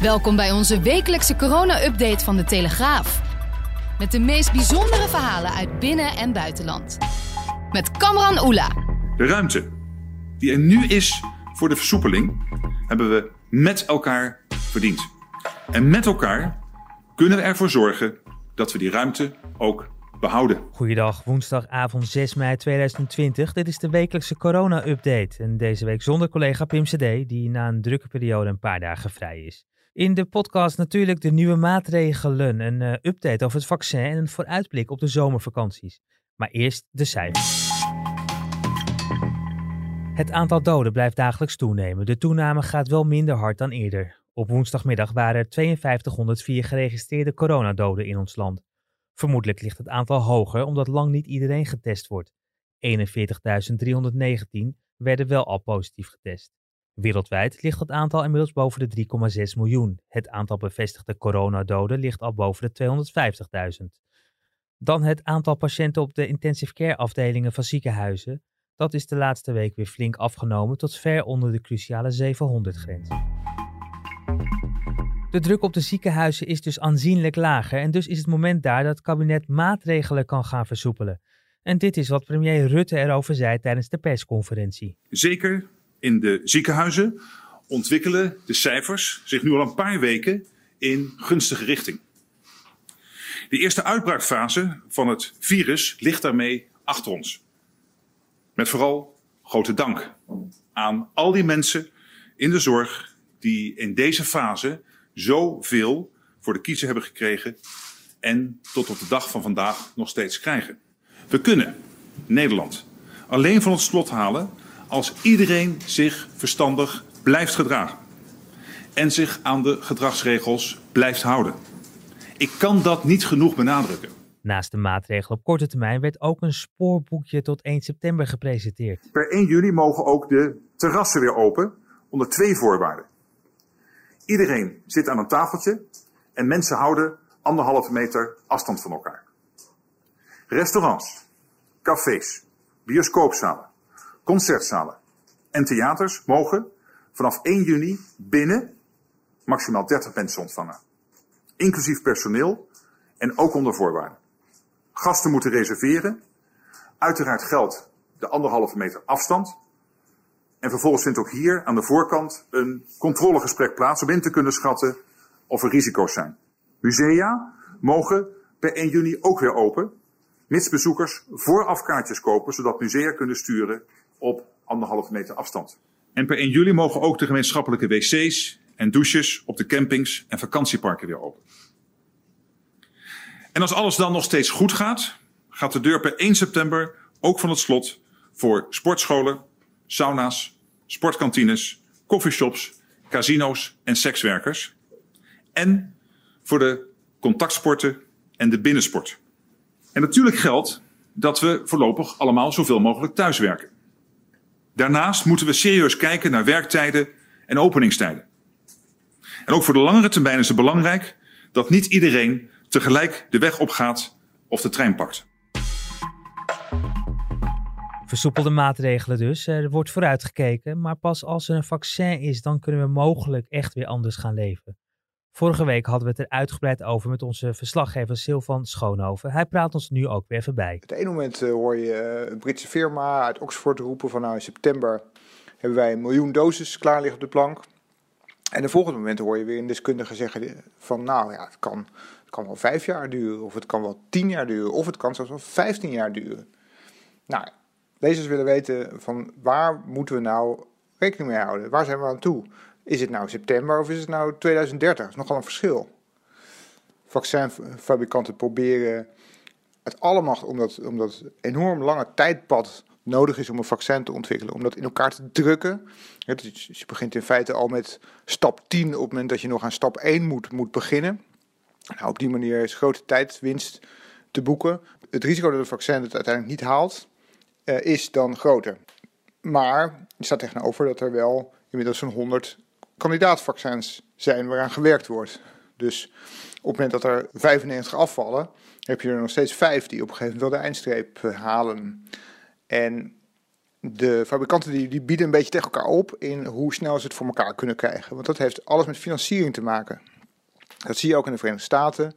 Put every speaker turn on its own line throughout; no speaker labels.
Welkom bij onze wekelijkse corona-update van de Telegraaf. Met de meest bijzondere verhalen uit binnen- en buitenland. Met Kamran Oela.
De ruimte die er nu is voor de versoepeling, hebben we met elkaar verdiend. En met elkaar kunnen we ervoor zorgen dat we die ruimte ook behouden.
Goeiedag, woensdagavond 6 mei 2020. Dit is de wekelijkse corona-update. En deze week zonder collega Pim CD, die na een drukke periode een paar dagen vrij is. In de podcast natuurlijk de nieuwe maatregelen, een uh, update over het vaccin en een vooruitblik op de zomervakanties. Maar eerst de cijfers. Het aantal doden blijft dagelijks toenemen. De toename gaat wel minder hard dan eerder. Op woensdagmiddag waren er 5204 geregistreerde coronadoden in ons land. Vermoedelijk ligt het aantal hoger omdat lang niet iedereen getest wordt. 41.319 werden wel al positief getest. Wereldwijd ligt het aantal inmiddels boven de 3,6 miljoen. Het aantal bevestigde coronadoden ligt al boven de 250.000. Dan het aantal patiënten op de intensive care afdelingen van ziekenhuizen. Dat is de laatste week weer flink afgenomen tot ver onder de cruciale 700-grens. De druk op de ziekenhuizen is dus aanzienlijk lager en dus is het moment daar dat het kabinet maatregelen kan gaan versoepelen. En dit is wat premier Rutte erover zei tijdens de persconferentie.
Zeker in de ziekenhuizen ontwikkelen de cijfers zich nu al een paar weken in gunstige richting. De eerste uitbraakfase van het virus ligt daarmee achter ons. Met vooral grote dank aan al die mensen in de zorg die in deze fase zoveel voor de kiezer hebben gekregen en tot op de dag van vandaag nog steeds krijgen. We kunnen Nederland alleen van het slot halen als iedereen zich verstandig blijft gedragen en zich aan de gedragsregels blijft houden. Ik kan dat niet genoeg benadrukken.
Naast de maatregelen op korte termijn werd ook een spoorboekje tot 1 september gepresenteerd.
Per 1 juli mogen ook de terrassen weer open onder twee voorwaarden. Iedereen zit aan een tafeltje en mensen houden anderhalve meter afstand van elkaar. Restaurants, cafés, bioscoopzalen, concertzalen en theaters mogen vanaf 1 juni binnen maximaal 30 mensen ontvangen. Inclusief personeel en ook onder voorwaarden. Gasten moeten reserveren. Uiteraard geldt de anderhalve meter afstand. En vervolgens vindt ook hier aan de voorkant een controlegesprek plaats om in te kunnen schatten of er risico's zijn. Musea mogen per 1 juni ook weer open, mits bezoekers vooraf kaartjes kopen, zodat musea kunnen sturen op anderhalve meter afstand. En per 1 juli mogen ook de gemeenschappelijke wc's en douches op de campings en vakantieparken weer open. En als alles dan nog steeds goed gaat, gaat de deur per 1 september ook van het slot voor sportscholen, sauna's, sportkantines, coffeeshops, casino's en sekswerkers. En voor de contactsporten en de binnensport. En natuurlijk geldt dat we voorlopig allemaal zoveel mogelijk thuiswerken. Daarnaast moeten we serieus kijken naar werktijden en openingstijden. En ook voor de langere termijn is het belangrijk dat niet iedereen tegelijk de weg opgaat of de trein pakt.
Versoepelde maatregelen dus. Er wordt vooruitgekeken, maar pas als er een vaccin is, dan kunnen we mogelijk echt weer anders gaan leven. Vorige week hadden we het er uitgebreid over met onze verslaggever Silvan Schoonhoven. Hij praat ons nu ook weer voorbij.
Op het ene moment uh, hoor je uh, een Britse firma uit Oxford roepen van nou in september hebben wij een miljoen doses klaar liggen op de plank. En de volgende moment hoor je weer een deskundige zeggen van nou ja, het kan, het kan wel vijf jaar duren, of het kan wel tien jaar duren, of het kan zelfs wel vijftien jaar duren. Nou, lezers willen weten van waar moeten we nou rekening mee houden? Waar zijn we aan toe? Is het nou september of is het nou 2030? Dat is nogal een verschil. Vaccinfabrikanten proberen het allemaal om dat, om dat enorm lange tijdpad nodig is om een vaccin te ontwikkelen, om dat in elkaar te drukken. Dus je begint in feite al met stap 10 op het moment dat je nog aan stap 1 moet, moet beginnen. Nou, op die manier is grote tijdwinst te boeken. Het risico dat het vaccin het uiteindelijk niet haalt, uh, is dan groter. Maar er staat tegenover dat er wel inmiddels zo'n 100 kandidaatvaccins zijn waaraan gewerkt wordt. Dus op het moment dat er 95 afvallen, heb je er nog steeds 5 die op een gegeven moment wel de eindstreep eh, halen. En de fabrikanten die, die bieden een beetje tegen elkaar op in hoe snel ze het voor elkaar kunnen krijgen. Want dat heeft alles met financiering te maken. Dat zie je ook in de Verenigde Staten.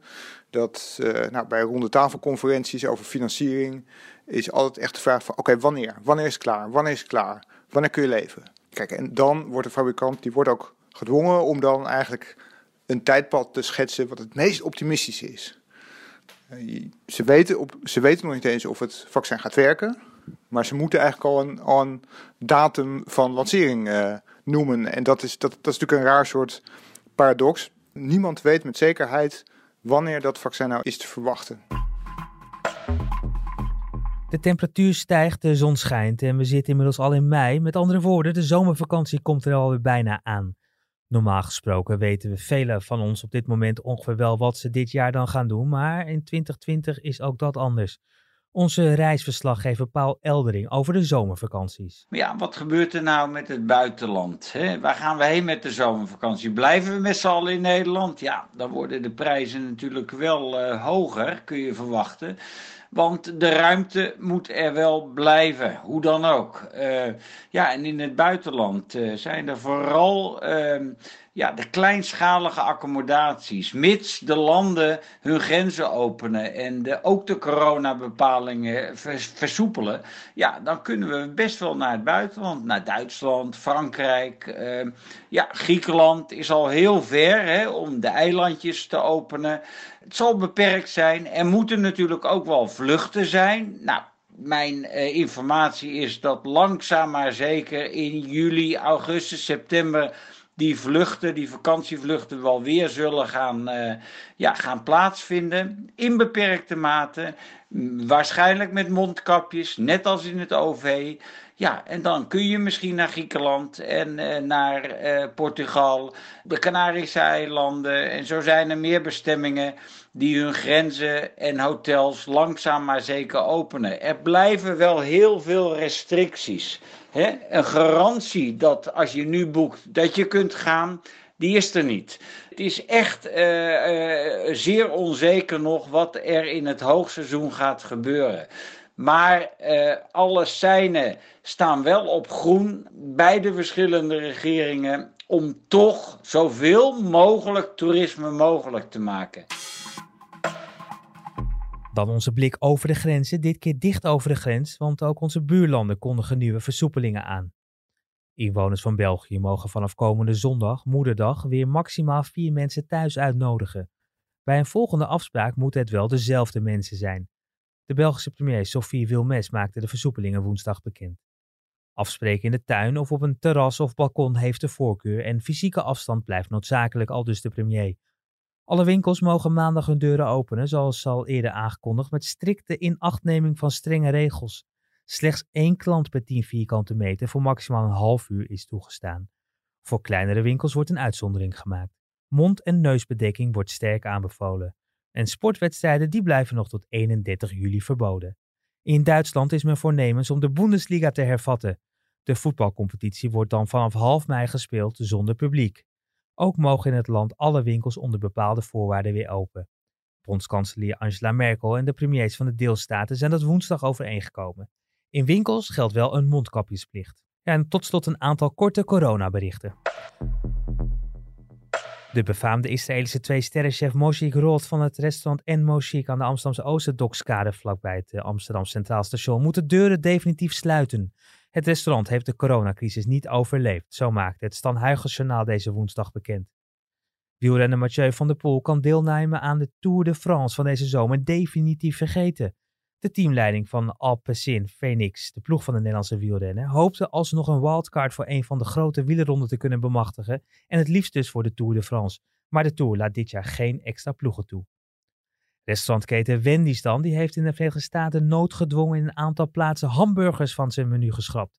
Dat uh, nou, bij ronde tafelconferenties over financiering is altijd echt de vraag van oké, wanneer? Wanneer is het klaar? Wanneer is het klaar? Wanneer kun je leven? Kijk, en dan wordt de fabrikant die wordt ook gedwongen om dan eigenlijk een tijdpad te schetsen wat het meest optimistisch is. Eh, ze weten, op, ze weten nog niet eens of het vaccin gaat werken. Maar ze moeten eigenlijk al een, een datum van lancering uh, noemen. En dat is, dat, dat is natuurlijk een raar soort paradox. Niemand weet met zekerheid wanneer dat vaccin nou is te verwachten.
De temperatuur stijgt, de zon schijnt en we zitten inmiddels al in mei. Met andere woorden, de zomervakantie komt er alweer bijna aan. Normaal gesproken weten we velen van ons op dit moment ongeveer wel wat ze dit jaar dan gaan doen, maar in 2020 is ook dat anders. Onze reisverslaggever Paul Eldering over de zomervakanties.
Ja, wat gebeurt er nou met het buitenland? Hè? Waar gaan we heen met de zomervakantie? Blijven we met z'n allen in Nederland? Ja, dan worden de prijzen natuurlijk wel uh, hoger, kun je verwachten. Want de ruimte moet er wel blijven, hoe dan ook. Uh, ja, en in het buitenland uh, zijn er vooral uh, ja, de kleinschalige accommodaties. Mits de landen hun grenzen openen en de, ook de coronabepalingen vers, versoepelen. Ja, dan kunnen we best wel naar het buitenland. Naar Duitsland, Frankrijk. Uh, ja, Griekenland is al heel ver hè, om de eilandjes te openen. Het zal beperkt zijn. Er moeten natuurlijk ook wel vluchten zijn. Nou, mijn uh, informatie is dat langzaam maar zeker in juli, augustus, september die vluchten, die vakantievluchten wel weer zullen gaan, uh, ja, gaan plaatsvinden. In beperkte mate. Waarschijnlijk met mondkapjes, net als in het OV. Ja, en dan kun je misschien naar Griekenland en uh, naar uh, Portugal, de Canarische eilanden. En zo zijn er meer bestemmingen die hun grenzen en hotels langzaam maar zeker openen. Er blijven wel heel veel restricties. Hè? Een garantie dat als je nu boekt dat je kunt gaan, die is er niet. Het is echt uh, zeer onzeker nog wat er in het hoogseizoen gaat gebeuren. Maar uh, alle seinen staan wel op groen bij de verschillende regeringen om toch zoveel mogelijk toerisme mogelijk te maken.
Dan onze blik over de grenzen, dit keer dicht over de grens, want ook onze buurlanden kondigen nieuwe versoepelingen aan. Inwoners van België mogen vanaf komende zondag, moederdag, weer maximaal vier mensen thuis uitnodigen. Bij een volgende afspraak moeten het wel dezelfde mensen zijn. De Belgische premier Sophie Wilmes maakte de versoepelingen woensdag bekend. Afspreken in de tuin of op een terras of balkon heeft de voorkeur en fysieke afstand blijft noodzakelijk, al dus de premier. Alle winkels mogen maandag hun deuren openen, zoals al eerder aangekondigd, met strikte inachtneming van strenge regels. Slechts één klant per 10 vierkante meter voor maximaal een half uur is toegestaan. Voor kleinere winkels wordt een uitzondering gemaakt. Mond- en neusbedekking wordt sterk aanbevolen. En sportwedstrijden die blijven nog tot 31 juli verboden. In Duitsland is men voornemens om de Bundesliga te hervatten. De voetbalcompetitie wordt dan vanaf half mei gespeeld zonder publiek. Ook mogen in het land alle winkels onder bepaalde voorwaarden weer open. Bondskanselier Angela Merkel en de premiers van de deelstaten zijn dat woensdag overeengekomen. In winkels geldt wel een mondkapjesplicht. en tot slot een aantal korte coronaberichten. De befaamde Israëlische twee-sterrenchef Moshe Roth van het restaurant En Moshik aan de Amsterdamse Oosterdockskade vlakbij het eh, Amsterdam Centraal Station moet de deuren definitief sluiten. Het restaurant heeft de coronacrisis niet overleefd, zo maakte het Stan Journaal deze woensdag bekend. Wielrenner Mathieu van der Poel kan deelnemen aan de Tour de France van deze zomer definitief vergeten. De teamleiding van Alpecin Phoenix, de ploeg van de Nederlandse wielrenner, hoopte alsnog een wildcard voor een van de grote wielerronden te kunnen bemachtigen en het liefst dus voor de Tour de France. Maar de Tour laat dit jaar geen extra ploegen toe. Restaurantketen Wendy's dan, die heeft in de Verenigde Staten noodgedwongen in een aantal plaatsen hamburgers van zijn menu geschrapt.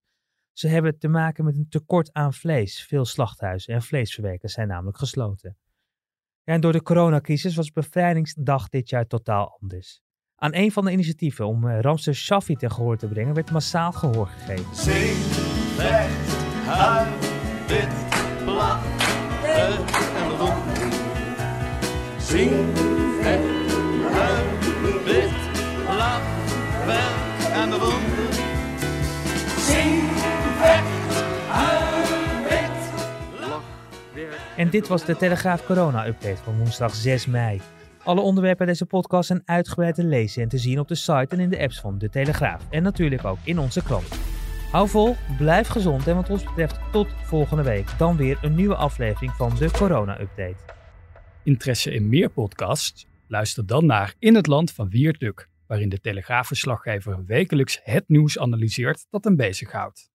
Ze hebben te maken met een tekort aan vlees. Veel slachthuizen en vleesverwerkers zijn namelijk gesloten. En door de coronacrisis was bevrijdingsdag dit jaar totaal anders. Aan een van de initiatieven om eh, Ramses Shaffi ten gehoor te brengen werd massaal gehoor gegeven.
Zing, vecht, huil, wit, lach, en beroep. Zing, vecht, huil, wit, lach, werk en beroep. Zing, vecht, huil, wit, lach, werk.
En dit was de Telegraaf Corona-update van woensdag 6 mei. Alle onderwerpen deze podcast zijn uitgebreid te lezen en te zien op de site en in de apps van De Telegraaf. En natuurlijk ook in onze krant. Hou vol, blijf gezond en wat ons betreft tot volgende week. Dan weer een nieuwe aflevering van de Corona-update.
Interesse in meer podcasts? Luister dan naar In het Land van Wiert Duk, waarin de Telegraafverslaggever wekelijks het nieuws analyseert dat hem bezighoudt.